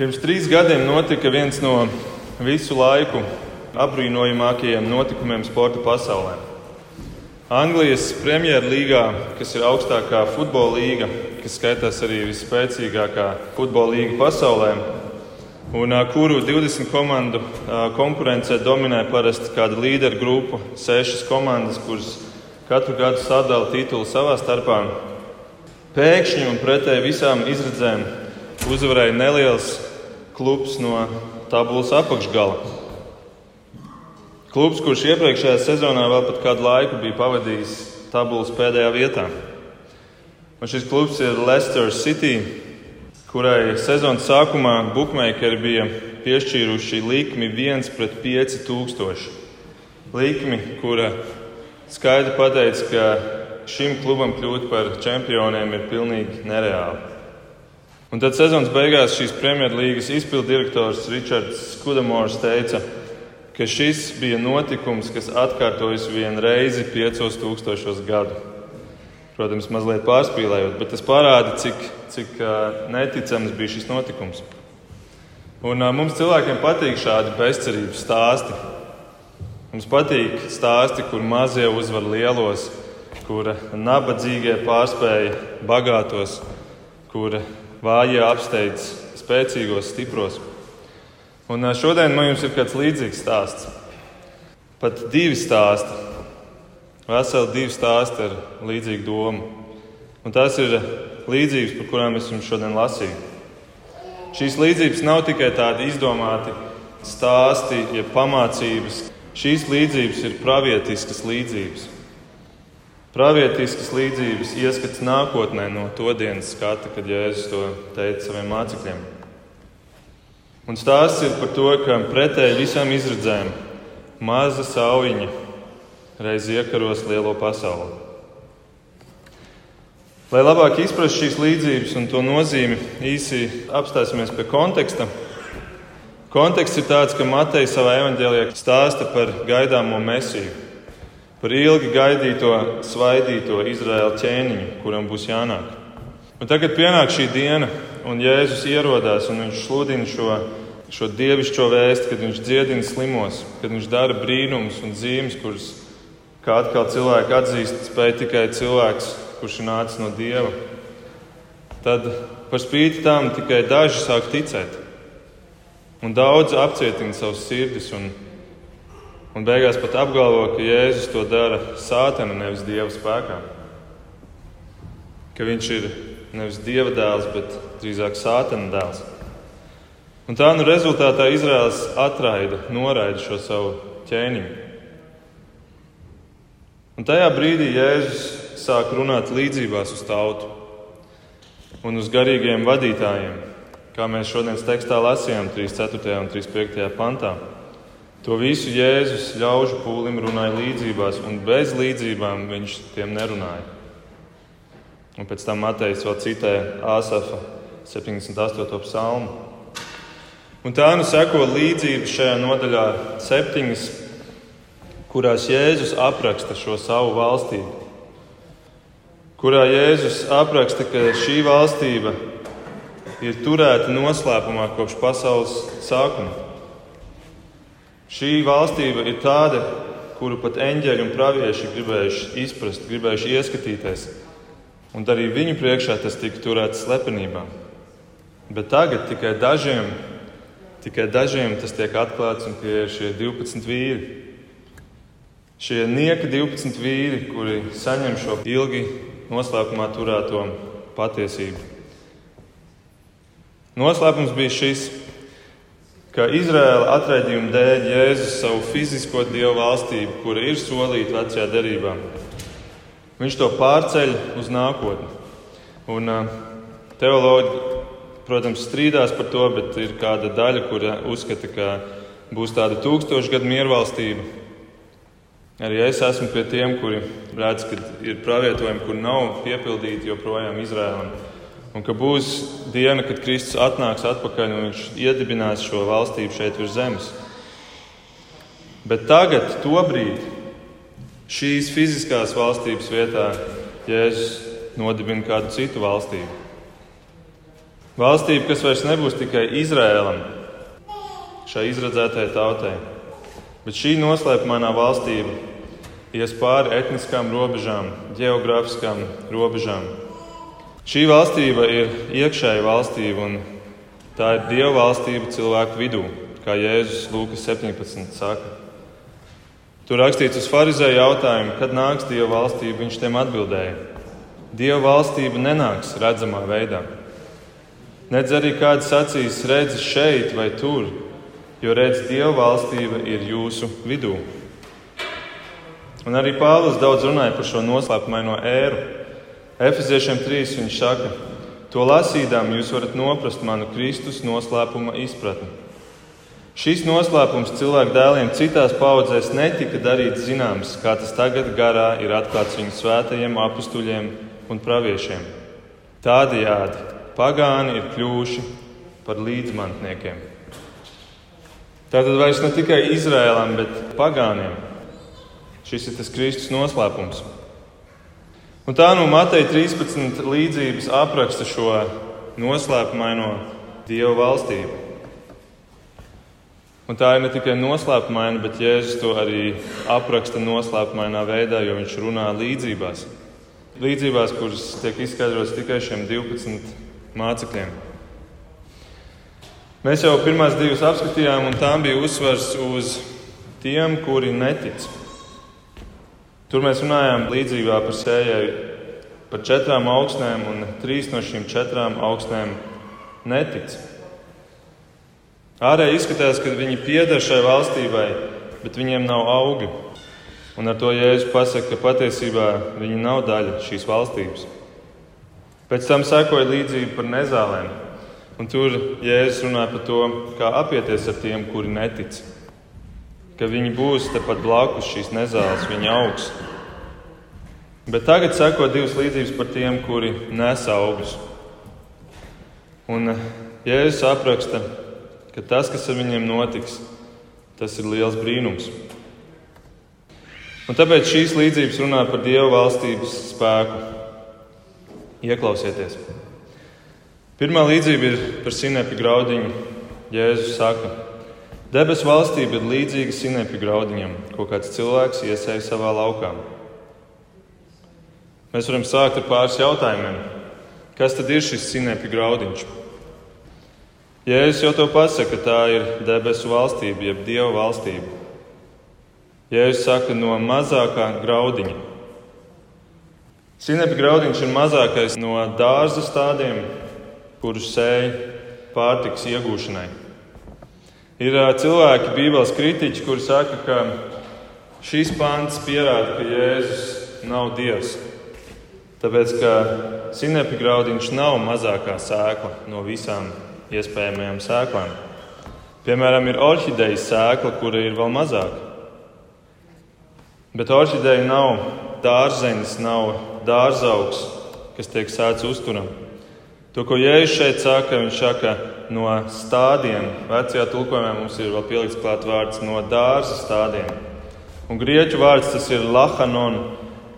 Pirms trīs gadiem notika viens no visu laiku apbrīnojamākajiem notikumiem sporta pasaulē. Anglijas Premjerlīgā, kas ir augstākā futbola līga, kas skaitās arī visspēcīgākā futbola līga pasaulē, un kuru 20 komandu konkurencē dominē parasti kāda līderu grupa, sešas komandas, kuras katru gadu sadala titulu savā starpā. Pēkšņi un pretēji visām izredzēm uzvarēja neliels klubs no tabulas apakšgala. Klubs, kurš iepriekšējā sezonā vēl pat kādu laiku bija pavadījis tabulas pēdējā vietā. Un šis klubs ir Leicester City, kurai sezonas sākumā bookmakeri bija piešķīruši likmi 1 pret 5000. Likmi, kura skaidri pateica, ka šim klubam kļūt par čempioniem ir pilnīgi nereāli. Un tad sezonas beigās šīs Premjerlīgas izpildirektors Ričards Skudamors teica, ka šis bija notikums, kas atkārtojas vienu reizi piecos tūkstošos gadu. Protams, mazliet pārspīlējot, bet tas parāda, cik, cik neticams bija šis notikums. Un mums cilvēkiem patīk šādi bezcerības stāsti. Mums patīk stāsti, kur mazie uzvar lielos, kur nabadzīgie pārspēja bagātos, kur vājie apsteidz spēcīgos, stipros. Un šodien man jums ir kāds līdzīgs stāsts. Pat divi stāsti, veseli divi stāsti ar līdzīgu domu. Un tās ir līdzības, par kurām es jums šodien lasīju. Šīs līdzības nav tikai tādi izdomāti stāsti, ja pamācības. Šīs līdzības ir pravietiskas līdzības. Pravietiskas līdzības ieskats nākotnē no to dienas skata, kad Jēzus to teica saviem mācekļiem. Un stāsts ir par to, ka pretēji visām izredzēm maza saujiņa reiz iekaros lielo pasauli. Lai labāk izprastu šīs līdzības un to nozīmi, īsi apstāsimies pie konteksta. Konteksts ir tāds, ka Mateja savā evanģēlijā stāsta par gaidāmo mesiju par ilgi gaidīto, svaidīto Izraēla ķēniņu, kuram būs jānāk. Un tagad pienāk šī diena, un Jēzus ierodās un viņš sludina šo, šo dievišķo vēstu, kad viņš dziedina slimos, kad viņš dara brīnumus un zīmes, kuras, kā atkal cilvēki atzīst, spēj tikai cilvēks, kurš ir nācis no dieva. Tad par spīti tam tikai daži sāk ticēt, un daudzi apcietina savus sirdis. Un, Un beigās pat apgalvo, ka Jēzus to dara sātana, nevis dieva spēkā. Ka viņš ir nevis dieva dēls, bet drīzāk sātana dēls. Un tā nu rezultātā Izraels atraida, noraida šo savu ķēniņu. Un tajā brīdī Jēzus sāk runāt līdzībās uz tautu un uz garīgiem vadītājiem, kā mēs šodienas tekstā lasījām 3.4. un 3.5. pantā. To visu Jēzus ļaužu pūlim runāja līdzībās, un bez līdzībām viņš tiem nerunāja. Un pēc tam Matejs vēl citē Āsafa 78. psalmu. Un tā nu seko līdzības šajā nodaļā septiņas, kurās Jēzus apraksta šo savu valstību. Kurā Jēzus apraksta, ka šī valstība ir turēta noslēpumā kopš pasaules sākuma. Šī valstība ir tāda, kuru pat eņģeļi un pravieši gribējuši izprast, gribējuši ieskatīties. Un arī viņu priekšā tas tika turēts slepenībā. Bet tagad tikai dažiem, tikai dažiem tas tiek atklāts, un tie ir šie 12 vīri. Šie nieka 12 vīri, kuri saņem šo ilgi noslēpumā turēto patiesību. Noslēpums bija šis, ka Izraēla atraidījuma dēļ Jēzus savu fizisko dievu valstību, kura ir solīta vecajā derībā, viņš to pārceļ uz nākotni. Un, teoloģi, protams, strīdās par to, bet ir kāda daļa, kura uzskata, ka būs tāda tūkstošgadu miervalstība. Arī es esmu pie tiem, kuri redz, ka ir pravietojumi, kur nav piepildīti joprojām Izraēlam un ka būs diena, kad Kristus atnāks atpakaļ un viņš iedibinās šo valstību šeit virs zemes. Bet tagad, tobrīd, šīs fiziskās valstības vietā Jēzus nodibina kādu citu valstību. Valstība, kas vairs nebūs tikai Izrēlam, šai izradzētajai tautai, bet šī noslēpumainā valstība ies pāri etniskām robežām, geogrāfiskām robežām. Šī valstība ir iekšēja valstība, un tā ir Dieva valstība cilvēku vidū, kā Jēzus Lūkas 17 saka. Tur rakstīts uz farizēju jautājumu, kad nāks Dieva valstība, viņš tiem atbildēja: Dieva valstība nenāks redzamā veidā. Nedz arī kāds sacīs, redzi šeit vai tur, jo redz, Dieva valstība ir jūsu vidū. Un arī Pāvils daudz runāja par šo noslēpumaino ēru. Efeziešiem 3 viņš saka, to lasīdām jūs varat noprast manu Kristus noslēpuma izpratni. Šīs noslēpums cilvēku dēliem citās paudzēs netika darīts zināms, kā tas tagad garā ir atklāts viņu svētajiem apstuļiem un praviešiem. Tādējādi pagāni ir kļuvuši par līdzmantniekiem. Tātad vairs ne tikai Izrēlam, bet pagāniem. Šis ir tas Kristus noslēpums. Un tā no Mateja 13 līdzības apraksta šo noslēpumaino Dieva valstību. Un tā ir ne tikai noslēpumaina, bet Jēzus to arī apraksta noslēpumainā veidā, jo viņš runā līdzībās. Līdzībās, kuras tiek izskaidrotas tikai šiem 12 mācekļiem. Mēs jau pirmās divas apskatījām, un tām bija uzsvars uz tiem, kuri netic. Tur mēs runājām līdzībā par sējai, par četrām augstnēm, un trīs no šīm četrām augstnēm netic. Ārēji izskatās, ka viņi pieder šai valstībai, bet viņiem nav augi. Un ar to Jēzus pasaka, ka patiesībā viņi nav daļa šīs valstības. Pēc tam sekoja līdzība par nezālēm. Un tur Jēzus runā par to, kā apieties ar tiem, kuri netic. Ka viņi būs tepat blakus šīs nezāles, viņa augs. Bet tagad seko divas līdzības par tiem, kuri nes augus. Un Jēzus apraksta, ka tas, kas ar viņiem notiks, tas ir liels brīnums. Un tāpēc šīs līdzības runā par Dieva valstības spēku. Ieklausieties! Pirmā līdzība ir par sinepju graudiņu. Jēzus saka, debesu valstība ir līdzīga sinepju graudiņam, ko kāds cilvēks iesēja savā laukā. Mēs varam sākt ar pāris jautājumiem. Kas tad ir šis sinepju graudiņš? Jēzus jau to pasaka, ka tā ir debesu valstība, jeb dieva valstība. Jēzus saka, no mazākā graudiņa. Sinepju graudiņš ir mazākais no dārza stādiem, kurus sēž pārtiks iegūšanai. Ir cilvēki, Bībeles kritiķi, kuri saka, ka šīs pāns pierāda, ka Jēzus nav Dievs. Tāpēc, ka sinepju graudiņš nav mazākā sēkla no visām iespējamajām sēklām. Piemēram, ir orhidejas sēkla, kura ir vēl mazāka. Bet orhideja nav dārzenis, nav dārzaugs, kas tiek sēts uzturam. To, ko Jēzus šeit saka, viņš saka, no stādiem. Vecajā tulkojumā mums ir vēl pielikts klāt vārds no dārza stādiem. Un grieķu vārds tas ir lahanon,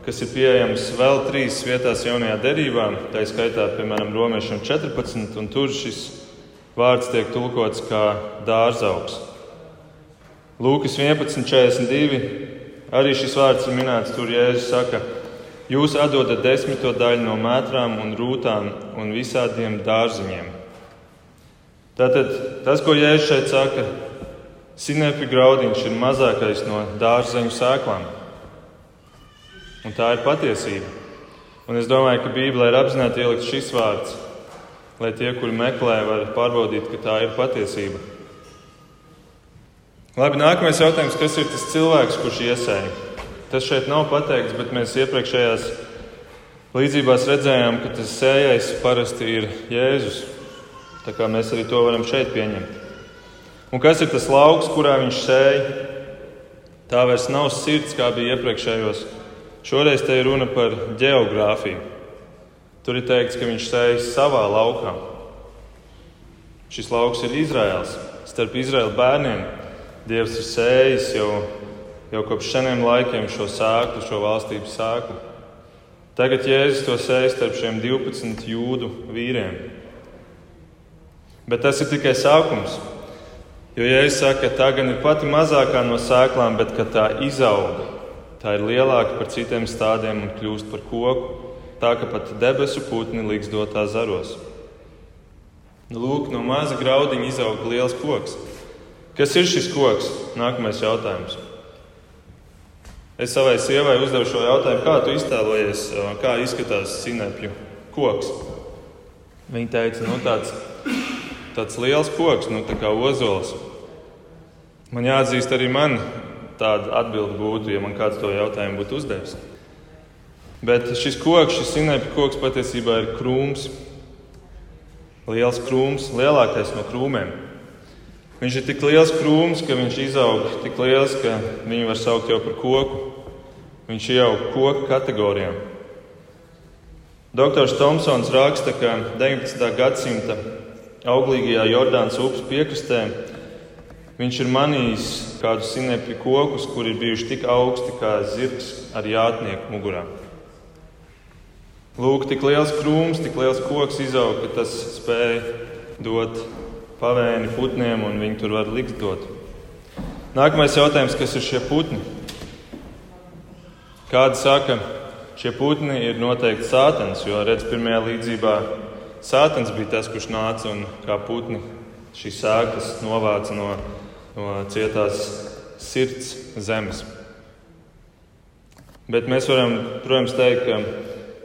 kas ir pieejams vēl trīs vietās jaunajā derībā. Tā skaitā, piemēram, romiešiem 14, un tur šis vārds tiek tulkots kā dārzaugs. Lūkas 11.42. Arī šis vārds ir minēts, tur Jēzus saka, Jūs atdodat desmito daļu no mētrām un rūtām un visādiem dārziņiem. Tātad tas, ko Jēzus šeit saka, sinepju graudiņš ir mazākais no dārzeņu sēklām. Un tā ir patiesība. Un es domāju, ka Bībelē ir apzināti ielikt šis vārds, lai tie, kuri meklē, var pārbaudīt, ka tā ir patiesība. Labi, nākamais jautājums, kas ir tas cilvēks, kurš iesēja? Tas šeit nav pateikts, bet mēs iepriekšējās līdzībās redzējām, ka tas sējais parasti ir Jēzus. Tā kā mēs arī to varam šeit pieņemt. Un kas ir tas lauks, kurā viņš sēja? Tā vairs nav sirds, kā bija iepriekšējos. Šoreiz te ir runa par geogrāfiju. Tur ir teikts, ka viņš sēž savā laukā. Šis lauks ir Izraels. Starp Izraēlu bērniem Dievs ir sējis jau jau kopš seniem laikiem šo sēklu, šo valstības sēklu. Tagad Jēzus to sēž starp šiem 12 jūdu vīriem. Bet tas ir tikai sākums. Jo, ja es saku, ka tā gan ir pati mazākā no sēklām, bet tā izauga, tā ir lielāka par citiem stādiem un kļūst par koku, tā ka pat debesu putni liks dotā zaros. Lūk, no maza graudiņa izaug liels koks. Kas ir šis koks? Nākamais jautājums. Es savai sievai uzdevu šo jautājumu, kā tu iztēlojies, kā izskatās sinepju koks. Viņa teica, nu, tāds, tāds liels koks, nu, tā kā ozols. Man jāatzīst, arī man tāda atbilde būtu, ja man kāds to jautājumu būtu uzdevis. Bet šis koks, šis sinepju koks patiesībā ir krūms. Liels krūms, lielākais no krūmiem. Viņš ir tik liels krūms, ka viņš izaug tik liels, ka viņu var saukt jau par koku. Viņš ieaug koku kategorijām. Doktors Tomsons raksta, ka 19. gadsimta auglīgajā Jordānas upes piekrastē viņš ir manījis kādus sinepju kokus, kuri ir bijuši tik augsti kā zirgs ar jātnieku mugurā. Lūk, tik liels krūms, tik liels koks izaug, ka tas spēja dot pavēni putniem, un viņi tur var likt dot. Nākamais jautājums, kas ir šie putni? Kādi saka, Šie putni ir noteikti sātans, jo redz, pirmajā līdzībā sātans bija tas, kurš nāca un kā putni šīs sēklas novāca no, no cietās sirds zemes. Bet mēs varam, protams, teikt, ka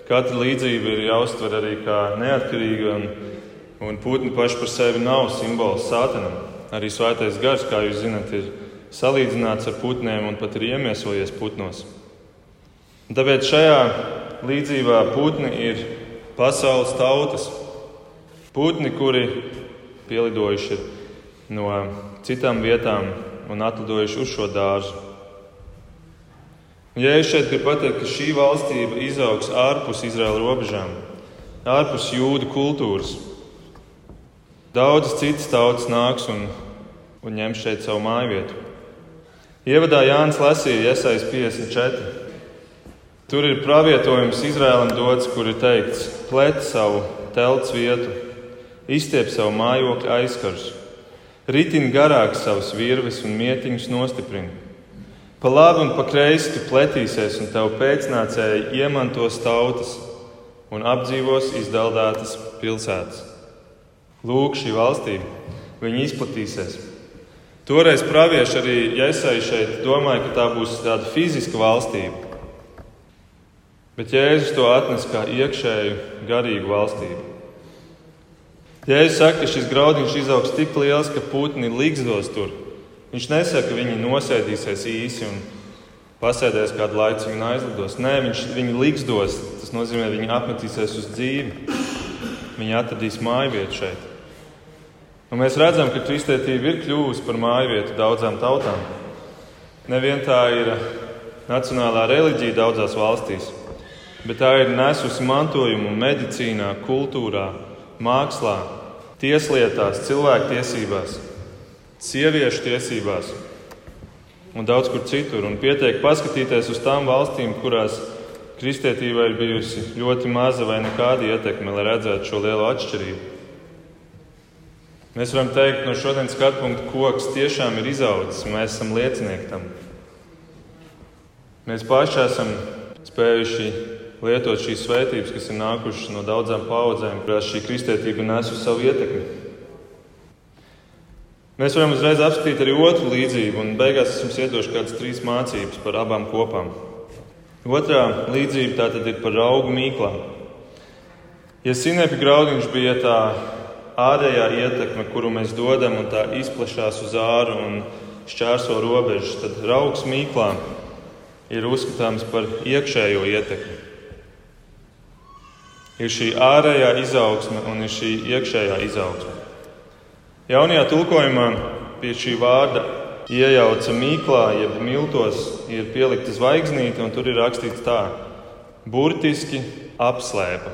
katra līdzība ir jāuztver arī kā neatkarīga, un, un putni paši par sevi nav simbols sātanam. Arī svētais gars, kā jūs zinat, ir salīdzināts ar putniem un pat ir iemiesojies putnos. Un tāpēc šajā līdzībā putni ir pasaules tautas. Putni, kuri pielidojuši no citām vietām un atlidojuši uz šo dārzu. Ja es šeit gribu pateikt, ka šī valstība izaugs ārpus Izraēlas robežām, ārpus jūdu kultūras, daudzas citas tautas nāks un, un ņems šeit savu māju vietu. Ievadā Jānis lasīja Iesaijas 54. Tur ir pravietojums Izrēlam dots, kur ir teikts: plēt savu telts vietu, izstiep savu mājokļu aizkarus, ritin garāk savus virves un mietiņus nostiprini. Pa labi un pa kreisi tu pletīsies, un tev pēcnācēji iemantos tautas un apdzīvos izdaldētas pilsētas. Lūk, šī valstība, viņi izplatīsies. Toreiz pravieši arī Jēzus šeit domāja, ka tā būs tāda fiziska valstība. Bet Jēzus to atnes kā iekšēju, garīgu valstību. Jēzus saka, ka šis graudiņš izaugs tik liels, ka putni līgzdos tur. Viņš nesaka, ka viņi nosēdīsies īsi un pasēdēs kādu laiku un aizlidos. Nē, viņš viņu līgzdos. Tas nozīmē, ka viņi apmetīsies uz dzīvi. Viņi atradīs māju vietu šeit. Un mēs redzam, ka kristietība ir kļuvusi par māju vietu daudzām tautām. Nevien tā ir nacionālā reliģija daudzās valstīs bet tā ir nesusi mantojumu medicīnā, kultūrā, mākslā, tieslietās, cilvēktiesībās, sieviešu tiesībās un daudz kur citur. Un pietiek paskatīties uz tām valstīm, kurās kristietībai ir bijusi ļoti maza vai nekāda ietekme, lai redzētu šo lielo atšķirību. Mēs varam teikt, no šodienas skatu punkta koks tiešām ir izaudzis, un mēs esam liecinieki tam. Mēs paši esam spējuši lietot šīs svētības, kas ir nākušas no daudzām paudzēm, kurās šī kristietība nes uz savu ietekmi. Mēs varam uzreiz apskatīt arī otru līdzību, un beigās es jums iedošu kādas trīs mācības par abām kopām. Otrā līdzība tātad ir par augu mīklām. Ja sinepju graudiņš bija tā ārējā ietekme, kuru mēs dodam, un tā izplatās uz āru un šķērso robežas, tad augs mīklām ir uzskatāms par iekšējo ietekmi ir šī ārējā izaugsme un ir šī iekšējā izaugsme. Jaunajā tulkojumā pie šī vārda iejauca mīklā, jeb miltos, ir pielikta zvaigznīte, un tur ir rakstīts tā: burtiski apslēpa.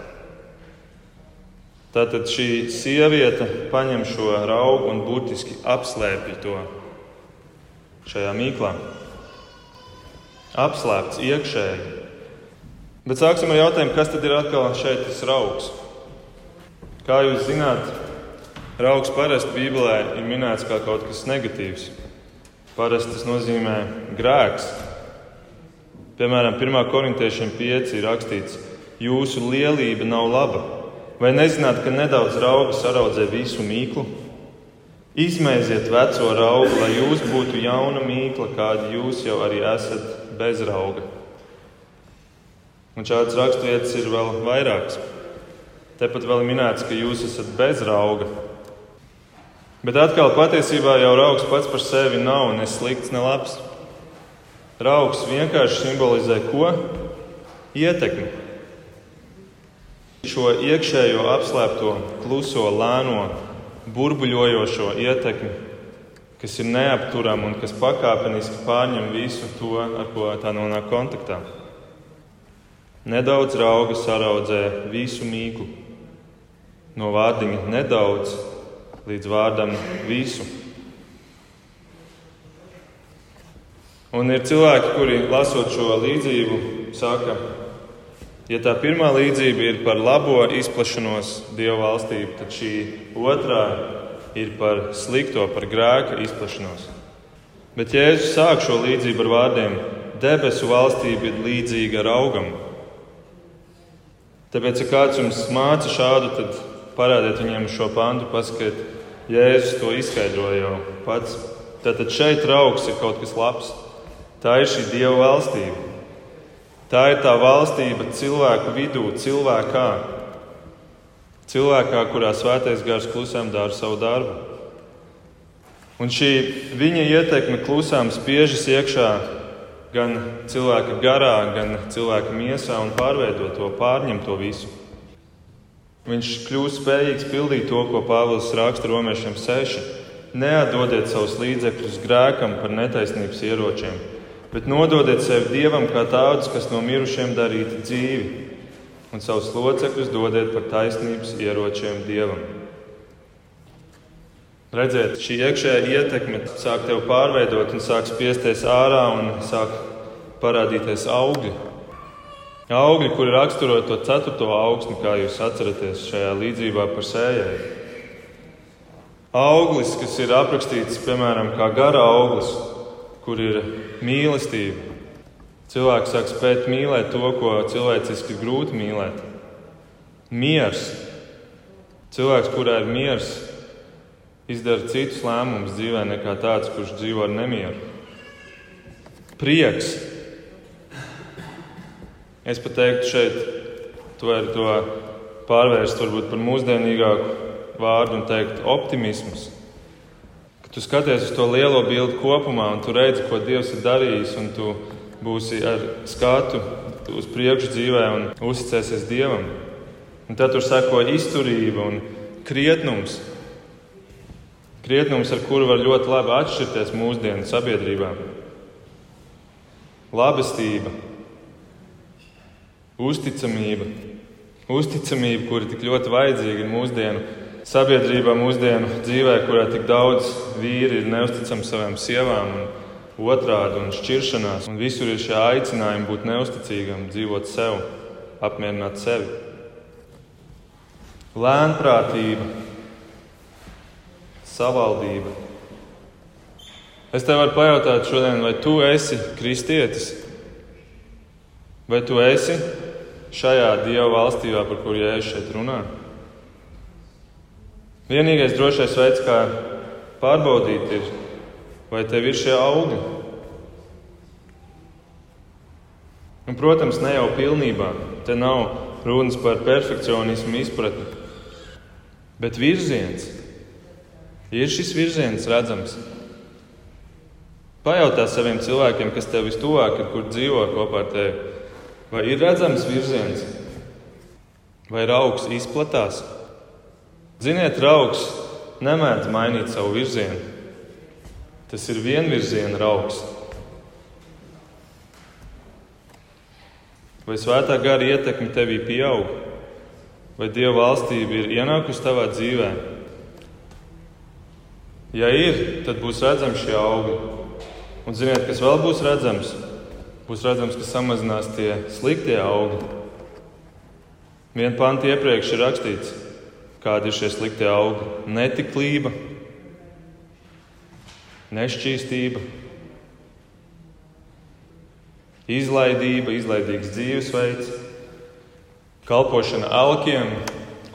Tātad šī sieviete paņem šo augu un burtiski apslēpj to šajā mīklā. Apslēpts iekšēji, Bet sāksim ar jautājumu, kas tad ir atkal šeit tas raugs? Kā jūs zināt, Raugs parasti Bībelē ir minēts kā kaut kas negatīvs. Parasti tas nozīmē grēks. Piemēram, 1. korintiešiem 5 ir rakstīts, jūsu lielība nav laba. Vai nezināt, ka nedaudz rauga saraudzē visu mīklu? Izmēziet veco raugu, lai jūs būtu jauna mīkla, kāda jūs jau arī esat bez rauga. Un šādas raksturvietas ir vēl vairākas. Tepat vēl minēts, ka jūs esat bez rauga. Bet atkal patiesībā jau raugs pats par sevi nav ne slikts, ne labs. Raugs vienkārši simbolizē ko? Ietekmi. Šo iekšējo apslēpto, kluso, lēno, burbuļojošo ietekmi, kas ir neapturama un kas pakāpeniski pārņem visu to, ar ko tā nonāk kontaktā. Nedaudz rauga saraudzē visu mīklu. No vārdiņa nedaudz līdz vārdam visu. Un ir cilvēki, kuri lasot šo līdzību, saka, ja tā pirmā līdzība ir par labo izplatīšanos Dieva valstību, tad šī otrā ir par slikto, par grēka izplatīšanos. Bet Jēzus sāk šo līdzību ar vārdiem: Debesu valstība ir līdzīga augam. Tāpēc, ja kāds jums māca šādu, tad parādiet viņiem šo pantu, pasakiet, Jēzus to izskaidroja jau pats. Tātad šeit augs ir kaut kas labs. Tā ir šī Dieva valstība. Tā ir tā valstība cilvēku vidū, cilvēkā. Cilvēkā, kurā svētais gars klusām dara savu darbu. Un šī viņa ietekme klusām spiežas iekšā gan cilvēka garā, gan cilvēka miesā un pārveido to, pārņem to visu. Viņš kļūst spējīgs pildīt to, ko Pāvils raksta romiešiem seši. Neatdodiet savus līdzekļus grēkam par netaisnības ieročiem, bet nododiet sevi Dievam kā tādus, kas no mirušiem darīti dzīvi, un savus locekļus dodiet par taisnības ieročiem Dievam. Redziet, šī iekšējā ietekme sāk tevi pārveidot un sāk spiesties ārā un sāk parādīties augļi. Augļi, kuri raksturo to ceturto augsni, kā jūs atceraties šajā līdzībā par sējēju. Auglis, kas ir aprakstīts piemēram kā gara auglis, kur ir mīlestība. Cilvēks sāk spēt mīlēt to, ko cilvēciski ir grūti mīlēt. Miers. Cilvēks, kurā ir miers, izdara citus lēmumus dzīvē nekā tāds, kurš dzīvo ar nemieru. Prieks Es pat teiktu, šeit to var to pārvērst varbūt par mūsdienīgāku vārdu un teikt optimisms. Ka tu skaties uz to lielo bildi kopumā un tu redzi, ko Dievs ir darījis, un tu būsi ar skatu uz priekšu dzīvē un uzticēsies Dievam. Un tad tur seko izturība un krietnums. Krietnums, ar kuru var ļoti labi atšķirties mūsdienu sabiedrībā. Labestība, Uzticamība, uzticamība, kura tik ļoti vajadzīga mūsdienu sabiedrībā, mūsdienu dzīvē, kurā tik daudz vīri ir neusticami savām sievām, un otrādi un šķiršanās. Un visur ir šie aicinājumi būt neusticīgam, dzīvot sev, apmierināt sevi. Lēnprātība, savaldība. Es tev varu pajautāt šodien, vai tu esi kristietis? Vai tu esi šajā Dieva valstībā, par kuru Jēzus šeit runā? Vienīgais drošais veids, kā pārbaudīt, ir, vai tev ir šie augi. Un, protams, ne jau pilnībā. Te nav runas par perfekcionismu izpratni. Bet virziens ir šis virziens redzams. Pajautā saviem cilvēkiem, kas tev vistuvāk ir, kur dzīvo kopā ar tevi. Vai ir redzams virziens, vai augs izplatās? Ziniet, augs nemēdz mainīt savu virzienu. Tas ir vienvirziena augs. Vai svētā gara ietekme tevī pieaug, vai dieva valstība ir ienākusi tavā dzīvē? Ja ir, tad būs redzams šie augi. Un ziniet, kas vēl būs redzams? būs redzams, ka samazinās tie sliktie augi. Vienu pantu iepriekš ir rakstīts, kādi ir šie sliktie augļi. Netiklība, nešķīstība, izlaidība, izlaidīgs dzīvesveids, kalpošana alkiem,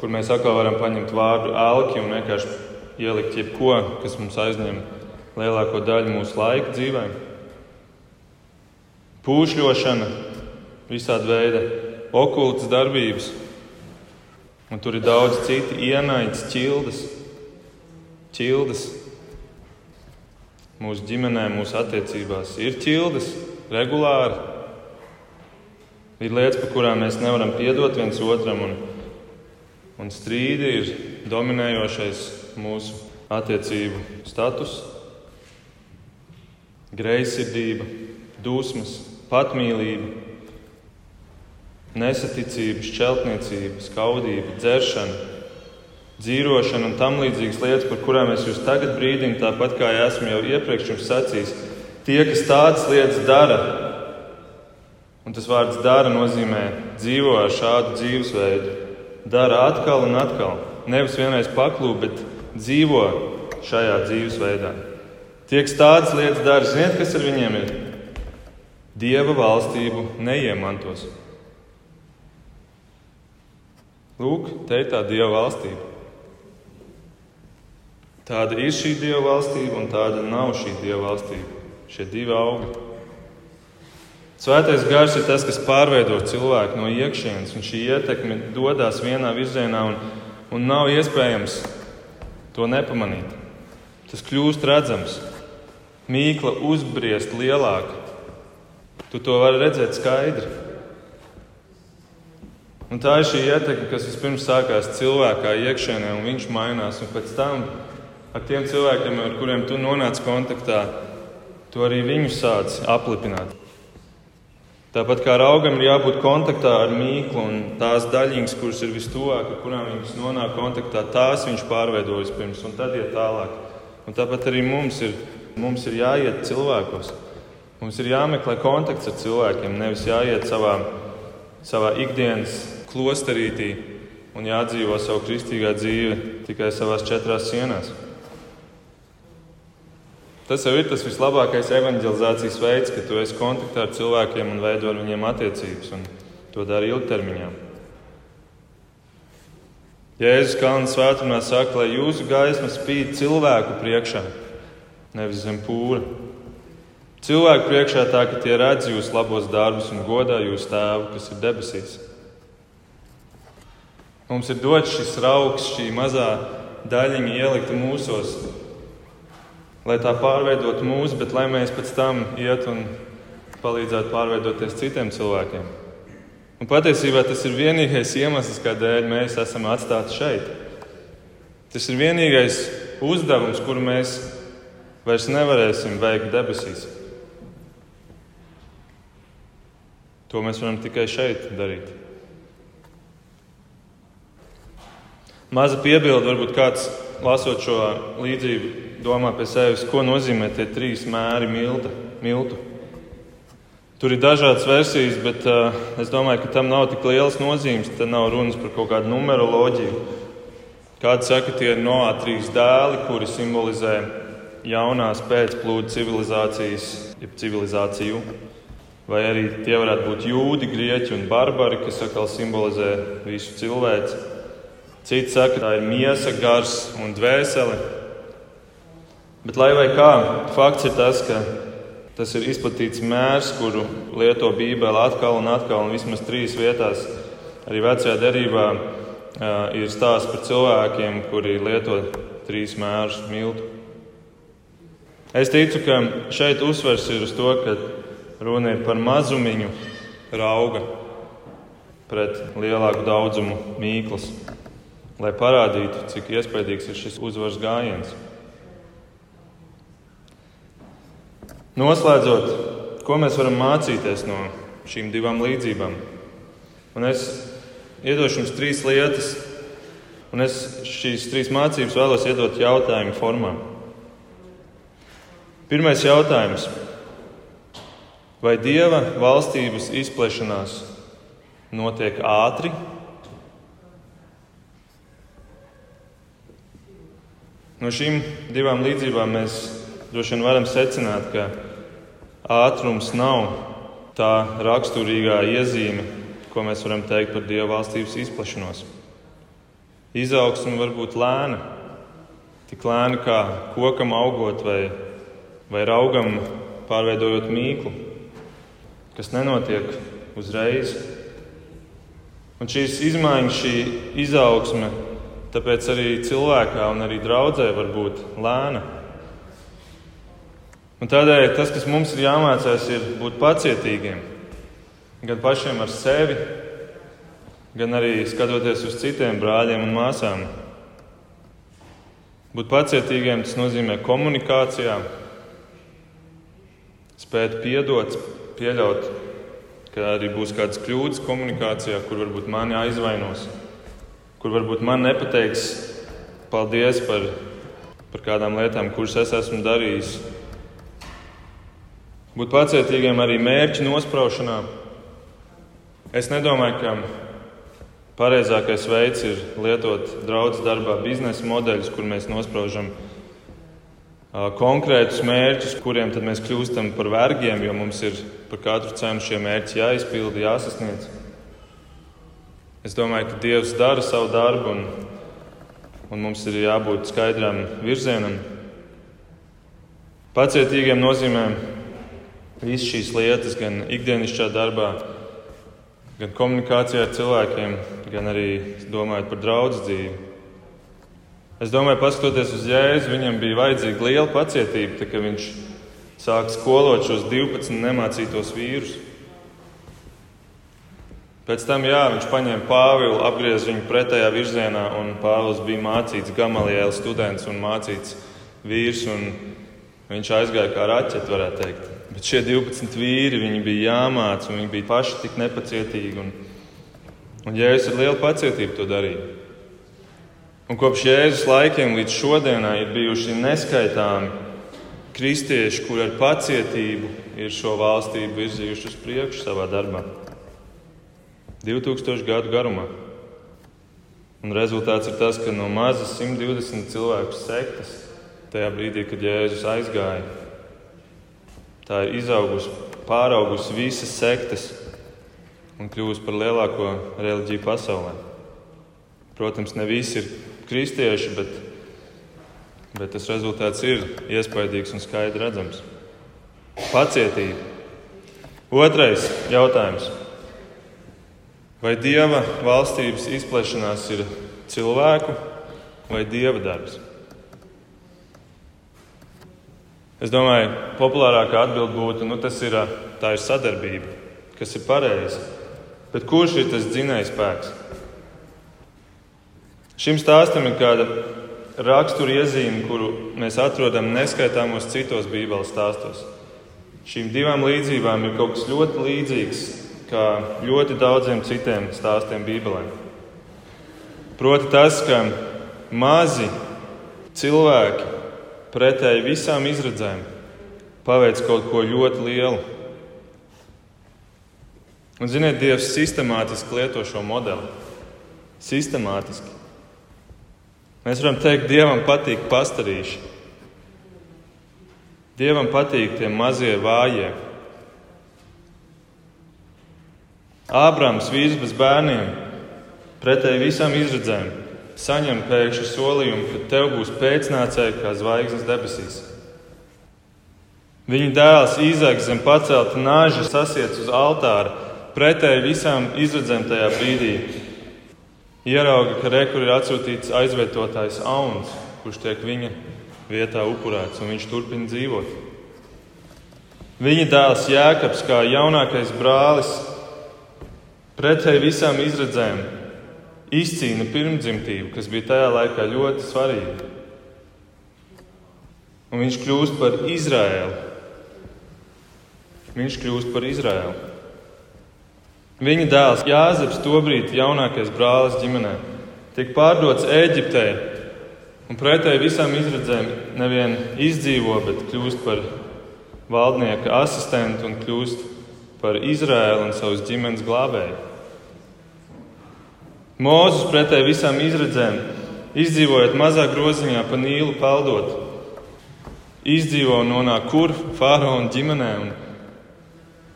kur mēs atkal varam paņemt vārdu alki un vienkārši ielikt jebko, kas mums aizņem lielāko daļu mūsu laika dzīvē. Pūšļošana, visādi veidi, okultas darbības, un tur ir daudz citu ienaidus, ķildes, ķildes. Mūsu ģimenē, mūsu attiecībās ir ķildes regulāri. Ir lietas, par kurām mēs nevaram piedot viens otram, un, un strīdi ir dominējošais mūsu attiecību status, greizsirdība, dusmas, patmīlība, nesaticība, šķeltniecība, skaudība, dzeršana, dzīvošana un tam līdzīgas lietas, par kurām es jūs tagad brīdinu, tāpat kā esmu jau iepriekš jums sacījis. Tie, kas tādas lietas dara, un tas vārds dara nozīmē dzīvo ar šādu dzīvesveidu, dara atkal un atkal. Nevis vienreiz paklūp, bet dzīvo šajā dzīvesveidā. Tie, kas tādas lietas dara, ziniet, kas ar viņiem ir? Dieva valstību neiemantos. Lūk, te ir tā Dieva valstība. Tāda ir šī Dieva valstība, un tāda nav šī Dieva valstība. Šie divi augi. Svētais gars ir tas, kas pārveido cilvēku no iekšienes, un šī ietekme dodas vienā virzienā, un, un nav iespējams to nepamanīt. Tas kļūst redzams, mīkla uzbriest lielāka. Tu to vari redzēt skaidri. Un tā ir šī ietekme, kas vispirms sākās cilvēkā iekšēnē, un viņš mainās. Un pēc tam ar tiem cilvēkiem, ar kuriem tu nonāc kontaktā, tu arī viņus sāc aplipināt. Tāpat kā augam ir jābūt kontaktā ar mīklu, un tās daļiņas, kuras ir vistuvāk, ar kurām viņš nonāk kontaktā, tās viņš pārveido vispirms, un tad iet tālāk. Un tāpat arī mums ir, mums ir jāiet cilvēkos. Mums ir jāmeklē kontakts ar cilvēkiem, nevis jāiet savā, savā ikdienas klosterītī un jādzīvo savu kristīgā dzīve tikai savās četrās sienās. Tas jau ir tas vislabākais evanģelizācijas veids, ka tu esi kontaktā ar cilvēkiem un veido ar viņiem attiecības, un to dari ilgtermiņā. Jēzus Kalnu svētumā saka, lai jūsu gaisma spīd cilvēku priekšā, nevis zem pūra. Cilvēku priekšā tā, ka tie redz jūsu labos darbus un godā jūsu tēvu, kas ir debesīs. Mums ir dots šis raugs, šī mazā daļiņa ielikta mūsos, lai tā pārveidotu mūs, bet lai mēs pēc tam iet un palīdzētu pārveidoties citiem cilvēkiem. Un patiesībā tas ir vienīgais iemesls, kādēļ mēs esam atstāti šeit. Tas ir vienīgais uzdevums, kuru mēs vairs nevarēsim veikt debesīs. To mēs varam tikai šeit darīt. Maza piebilde, varbūt kāds lasot šo līdzību, domā pie sevis, ko nozīmē tie trīs mēri milta, miltu. Tur ir dažādas versijas, bet uh, es domāju, ka tam nav tik liels nozīmes. Te nav runas par kaut kādu numeroloģiju. Kāds saka, tie ir noā trīs dēli, kuri simbolizē jaunās pēcplūdu civilizācijas, jeb civilizāciju. Vai arī tie varētu būt jūdi, grieķi un barbari, kas atkal simbolizē visu cilvēci. Citi saka, ka tā ir miesa, gars un dvēsele. Bet, lai vai kā, fakts ir tas, ka tas ir izplatīts mērs, kuru lieto Bībelē atkal un atkal, un vismaz trīs vietās, arī vecajā derībā, ir stāsts par cilvēkiem, kuri lieto trīs mērus miltu. Es ticu, ka šeit uzsvers ir uz to, ka runa ir par mazumiņu rauga pret lielāku daudzumu mīklas lai parādītu, cik iespaidīgs ir šis uzvaras gājiens. Noslēdzot, ko mēs varam mācīties no šīm divām līdzībām? Un es iedošu jums trīs lietas, un es šīs trīs mācības vēlos iedot jautājumu formā. Pirmais jautājums. Vai Dieva valstības izplešanās notiek ātri No šīm divām līdzībām mēs droši vien varam secināt, ka ātrums nav tā raksturīgā iezīme, ko mēs varam teikt par Dieva valstības izplešanos. Izaugsme var būt lēna, tik lēna kā kokam augot vai, vai raugam pārveidojot mīklu, kas nenotiek uzreiz. Un šīs izmaiņas, šī izaugsme, tāpēc arī cilvēkā un arī draudzē var būt lēna. Un tādēļ tas, kas mums ir jāmācās, ir būt pacietīgiem. Gan pašiem ar sevi, gan arī skatoties uz citiem brāļiem un māsām. Būt pacietīgiem tas nozīmē komunikācijā, spēt piedot, pieļaut, ka arī būs kādas kļūdas komunikācijā, kur varbūt mani aizvainos, kur varbūt man nepateiks paldies par, par kādām lietām, kuras es esmu darījis būt pacietīgiem arī mērķu nospraušanā. Es nedomāju, ka pareizākais veids ir lietot draudzes darbā biznesa modeļus, kur mēs nospraužam konkrētus mērķus, kuriem tad mēs kļūstam par vergiem, jo mums ir par katru cenu šie mērķi jāizpilda, jāsasniedz. Es domāju, ka Dievs dara savu darbu, un, un mums ir jābūt skaidram virzienam. Pacietīgiem nozīmē Visas šīs lietas, gan ikdienišķā darbā, gan komunikācijā ar cilvēkiem, gan arī domājot par draugu dzīvi. Es domāju, paskatoties uz Jēzu, viņam bija vajadzīga liela pacietība, kad viņš sāka skolot šos 12 nemācītos vīrus. Pēc tam jā, viņš paņēma Pāvilu, apgriez viņu pretējā virzienā, un Pāvils bija mācīts Gamaliela students un mācīts vīrs. Un viņš aizgāja kā raķete, varētu teikt. Bet šie 12 vīri bija jāmāca, un viņi bija paši tik nepacietīgi. Un, un Jēzus ar lielu pacietību to darīja. Un kopš Jēzus laikiem līdz šodienai ir bijuši neskaitāmi kristieši, kuri ar pacietību ir šo valstību virzījuši uz priekšu savā darbā. 2000 gadu garumā. Un rezultāts ir tas, ka no mazas 120 cilvēku sektas tajā brīdī, kad Jēzus aizgāja, Tā ir izaugusi, pāraugusi visas sektas un kļuvusi par lielāko reliģiju pasaulē. Protams, ne visi ir kristieši, bet, bet tas rezultāts ir iespaidīgs un skaidri redzams. Pacietība. Otrais jautājums. Vai dieva valstības izplešanās ir cilvēku vai dieva darbs? Es domāju, populārākā atbilde būtu, nu, tas ir, ir sadarbība, kas ir pareiza. Bet kurš ir tas dzinējs spēks? Šim stāstam ir kāda rakstura iezīme, kuru mēs atrodam neskaitāmos citos Bībeles stāstos. Šīm divām līdzībām ir kaut kas ļoti līdzīgs kā ļoti daudziem citiem stāstiem Bībelē. Proti, tas, ka mazi cilvēki pretēji visām izredzēm, paveic kaut ko ļoti lielu. Un, ziniet, Dievs sistemātiski lieto šo modeli. Sistemātiski. Mēs varam teikt, Dievam patīk pastarīši. Dievam patīk tie mazie vājie. Ābrams, vīrs bez bērniem, pretēji visām izredzēm, saņem pēkšņi solījumu, ka tev būs pēcnācēji kā zvaigznes debesīs. Viņa dēls Īzaks zem pacelta nāža sasiet uz altāra pretēji visām izredzēm tajā brīdī. Ierauga, ka rekur ir atsūtīts aizvietotājs Auns, kurš tiek viņa vietā upurēts, un viņš turpina dzīvot. Viņa dēls Jēkabs, kā jaunākais brālis, pretēji visām izredzēm, izcīna pirmdzimtību, kas bija tajā laikā ļoti svarīga. Un viņš kļūst par Izraēlu. Viņš kļūst par Izraēlu. Viņa dēls Jāzeps, tobrīd jaunākais brālis ģimenē, tiek pārdots Eģiptē un pretēji visām izredzēm nevien izdzīvo, bet kļūst par valdnieka asistentu un kļūst par Izraēlu un savas ģimenes glābēju. Mūzes pretēji visām izredzēm izdzīvojot mazā groziņā pa nīlu peldot. Izdzīvo un nonāk kur faraona ģimenē. Un,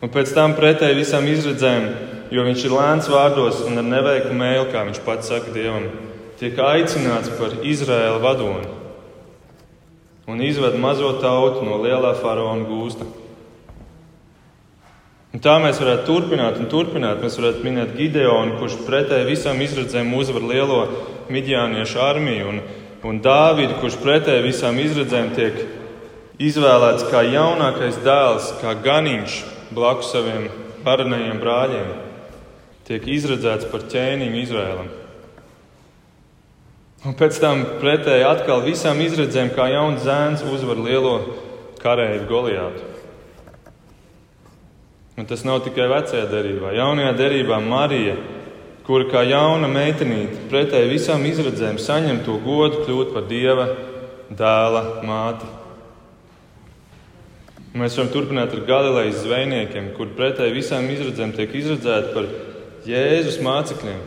un pēc tam pretēji visām izredzēm, jo viņš ir lēns vārdos un ar neveiklu mēlu, kā viņš pats saka Dievam, tiek aicināts par Izraēla vadoni un izved mazo tautu no lielā faraona gūsta. Un tā mēs varētu turpināt un turpināt. Mēs varētu minēt Gideonu, kurš pretēji visam izredzēm uzvar lielo midjāniešu armiju, un, un Dāvidu, kurš pretēji visām izredzēm tiek izvēlēts kā jaunākais dēls, kā ganiņš blakus saviem paranajiem brāļiem, tiek izredzēts par ķēniņu Izrēlam. Un pēc tam pretēji atkal visām izredzēm, kā jauns zēns, uzvar lielo kareivu Goliātu. Un tas nav tikai vecajā derībā. Jaunajā derībā Marija, kura kā jauna meitenīte pretēji visām izredzēm saņem to godu kļūt par dieva dēla māti. Mēs varam turpināt ar Galilejas zvejniekiem, kur pretēji visām izredzēm tiek izredzēti par Jēzus mācekļiem.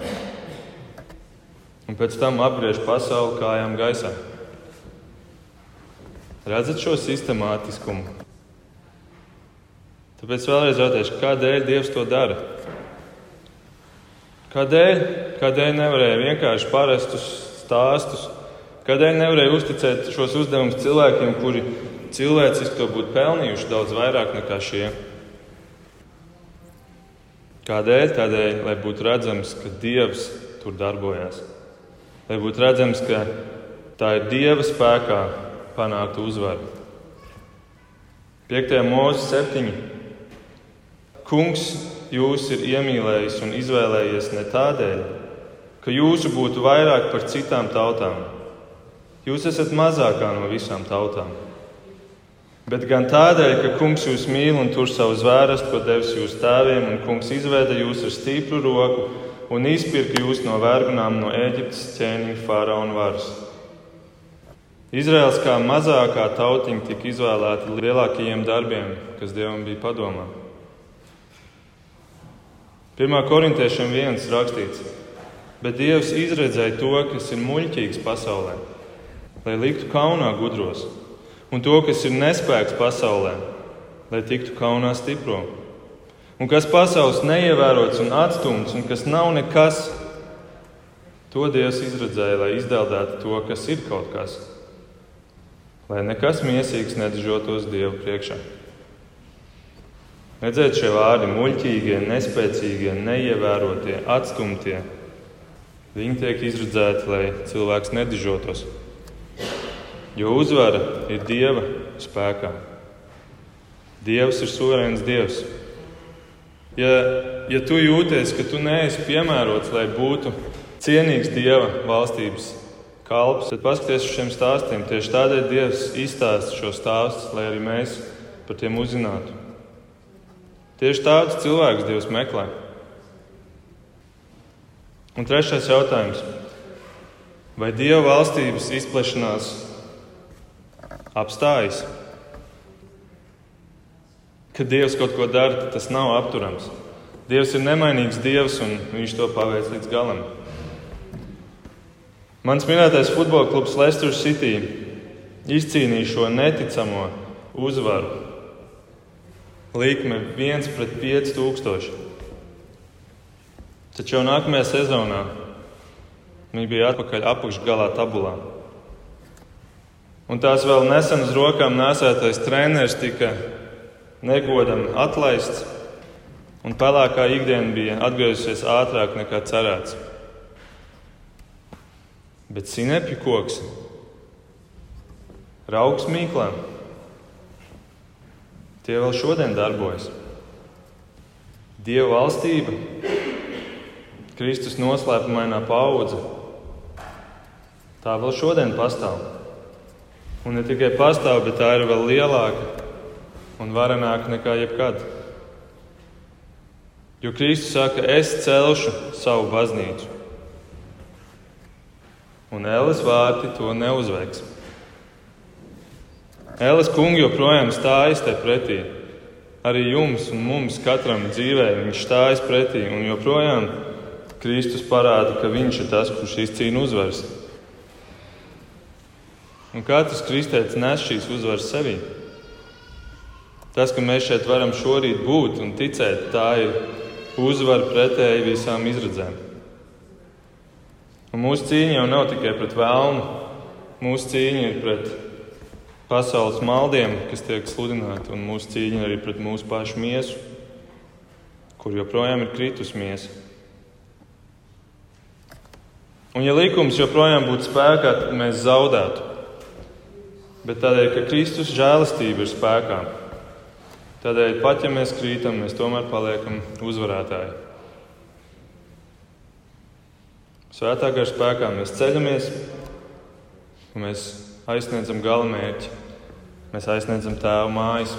Un pēc tam apgriež pasauli kājām gaisā. Redzat šo sistemātiskumu? Tāpēc vēlreiz jautāšu, kādēļ Dievs to dara? Kādēļ? Kādēļ nevarēja vienkārši parastus stāstus? Kādēļ nevarēja uzticēt šos uzdevumus cilvēkiem, kuri cilvēciski to būtu pelnījuši daudz vairāk nekā šie? Kādēļ? Tādēļ, lai būtu redzams, ka Dievs tur darbojas. Lai būtu redzams, ka tā ir Dieva spēkā panākt uzvaru. 5. mūzika 7. Kungs jūs ir iemīlējis un izvēlējies ne tādēļ, ka jūsu būtu vairāk par citām tautām. Jūs esat mazākā no visām tautām. Bet gan tādēļ, ka Kungs jūs mīl un tur savu zvērestu, ko devis jūsu tēviem, un Kungs izveda jūs ar stipru roku un izpirka jūs no vergunām no Eģiptes ķēniņa faraona varas. Izraels kā mazākā tautiņa tika izvēlēta lielākajiem darbiem, kas Dievam bija padomā. 1. korintiešiem viens rakstīts, bet Dievs izredzēja to, kas ir muļķīgs pasaulē, lai liktu kaunā gudros, un to, kas ir nespēks pasaulē, lai tiktu kaunā stipro. Un kas pasaules neievērots un atstumts, un kas nav nekas, to Dievs izredzēja, lai izdeldētu to, kas ir kaut kas, lai nekas mīsīgs nedažotos Dievu priekšā. Redzēt, šie vārdi - muļķīgie, nespēcīgie, neievērotie, atstumtie. Viņi tiek izredzēti, lai cilvēks nedižotos. Jo uzvara ir Dieva spēkā. Dievs ir suverēns Dievs. Ja, ja tu jūties, ka tu neesi piemērots, lai būtu cienīgs Dieva valstības kalps, tad paskaties uz šiem stāstiem. Tieši tādēļ Dievs izstāsta šo stāstu, lai arī mēs par tiem uzzinātu. Tieši tādus cilvēkus Dievs meklē. Un trešais jautājums. Vai Dieva valstības izplešanās apstājas? Kad Dievs kaut ko dara, tas nav apturams. Dievs ir nemainīgs Dievs un Viņš to paveic līdz galam. Mans minētais futbola klubs Leicester City izcīnīja šo neticamo uzvaru likme 1 pret 5000. Taču jau nākamajā sezonā viņi bija atpakaļ apakšgalā tabulā. Un tās vēl nesen uz rokām nesētais treneris tika negodam atlaists, un pelēkā ikdiena bija atgriezusies ātrāk nekā cerēts. Bet sinepju koks, raugs mīklām Tie vēl šodien darbojas. Dieva valstība, Kristus noslēpumainā paudze, tā vēl šodien pastāv. Un ne tikai pastāv, bet tā ir vēl lielāka un varenāka nekā jebkad. Jo Kristus saka, es celšu savu baznīcu, un Ēles vārti to neuzveiks. Ēles kungi joprojām stājas te pretī. Arī jums un mums katram dzīvē viņš stājas pretī un joprojām Kristus parāda, ka viņš ir tas, kurš izcīna uzvaras. Un katrs kristietis nes šīs uzvaras sevī. Tas, ka mēs šeit varam šorīt būt un ticēt, tā ir uzvara pretēji visām izredzēm. Un mūsu cīņa jau nav tikai pret vēlnu, mūsu cīņa ir pret pasaules maldiem, kas tiek sludināti, un mūsu cīņa arī pret mūsu pašu miesu, kur joprojām ir kritus miesa. Un, ja likums joprojām būtu spēkā, tad mēs zaudētu. Bet tādēļ, ka Kristus žēlastība ir spēkā, tādēļ pat ja mēs krītam, mēs tomēr paliekam uzvarētāji. Svētā gara spēkā mēs ceļamies, un mēs aizsniedzam gala mērķi. Mēs aizsniedzam tēvu mājas.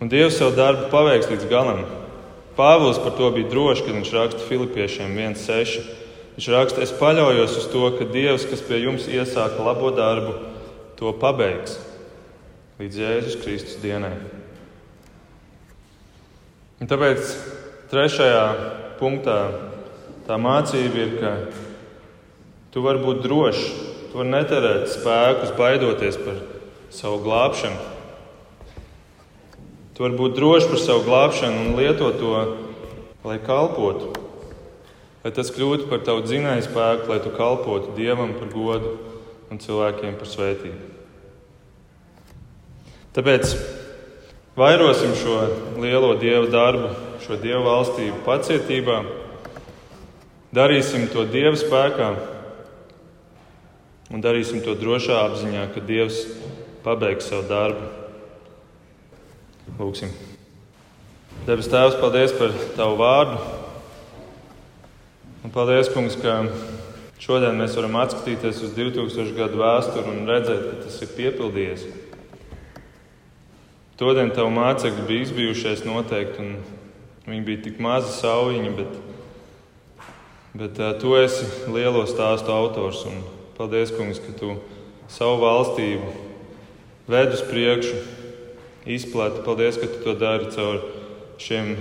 Un Dievs savu darbu paveiks līdz galam. Pāvils par to bija drošs, kad viņš raksta Filipiešiem 1,6. Viņš raksta, es paļaujos uz to, ka Dievs, kas pie jums iesāka labo darbu, to pabeigs līdz Jēzus Kristus dienai. Un tāpēc trešajā punktā tā mācība ir, ka tu vari būt drošs, tu vari neterēt spēkus, baidoties par savu glābšanu. Tu vari būt drošs par savu glābšanu un lietot to, lai kalpotu lai tas kļūtu par tavu dzinēju spēku, lai tu kalpotu Dievam par godu un cilvēkiem par svētību. Tāpēc vairosim šo lielo Dieva darbu, šo Dieva valstību pacietībā, darīsim to Dieva spēkā un darīsim to drošā apziņā, ka Dievs pabeigs savu darbu. Lūksim! Debes Tēvs, paldies par Tavu vārdu! Un paldies, kungs, ka šodien mēs varam atskatīties uz 2000 gadu vēsturi un redzēt, ka tas ir piepildījies. Todien tavu mācekļi bija izbijušies noteikti, un viņi bija tik mazi saujiņi, bet, bet uh, tu esi lielo stāstu autors. Un paldies, kungs, ka tu savu valstību ved uz priekšu, izplati. Paldies, ka tu to dari caur šiem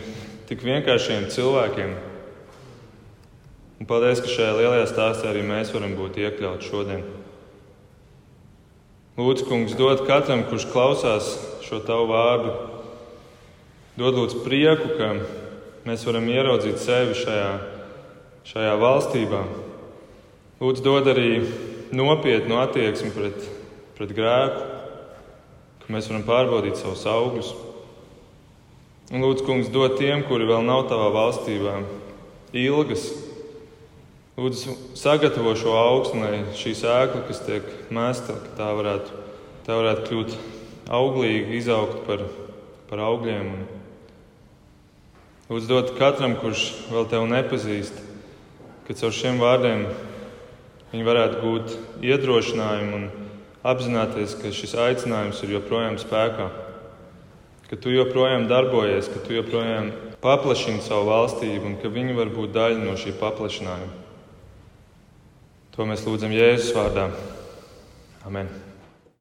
tik vienkāršiem cilvēkiem Un paldies, ka šajā lielajā stāstā arī mēs varam būt iekļauti šodien. Lūdzu, kungs, dod katram, kurš klausās šo tavu vārdu, dod lūdzu prieku, ka mēs varam ieraudzīt sevi šajā, šajā valstībā. Lūdzu, dod arī nopietnu attieksmi pret, pret grēku, ka mēs varam pārbaudīt savus augļus. Un lūdzu, kungs, dod tiem, kuri vēl nav tavā valstībā, ilgas Lūdzu, sagatavo šo augstu, lai šī sēkla, kas tiek mēsta, tā varētu, tā varētu kļūt auglīga, izaugt par, par augļiem. Lūdzu, dot katram, kurš vēl tevi nepazīst, ka caur šiem vārdiem viņi varētu gūt iedrošinājumu un apzināties, ka šis aicinājums ir joprojām spēkā, ka tu joprojām darbojies, ka tu joprojām paplašini savu valstību un ka viņi var būt daļa no šī paplašinājuma. To mēs lūdzam Jēzus vārdā. Amen.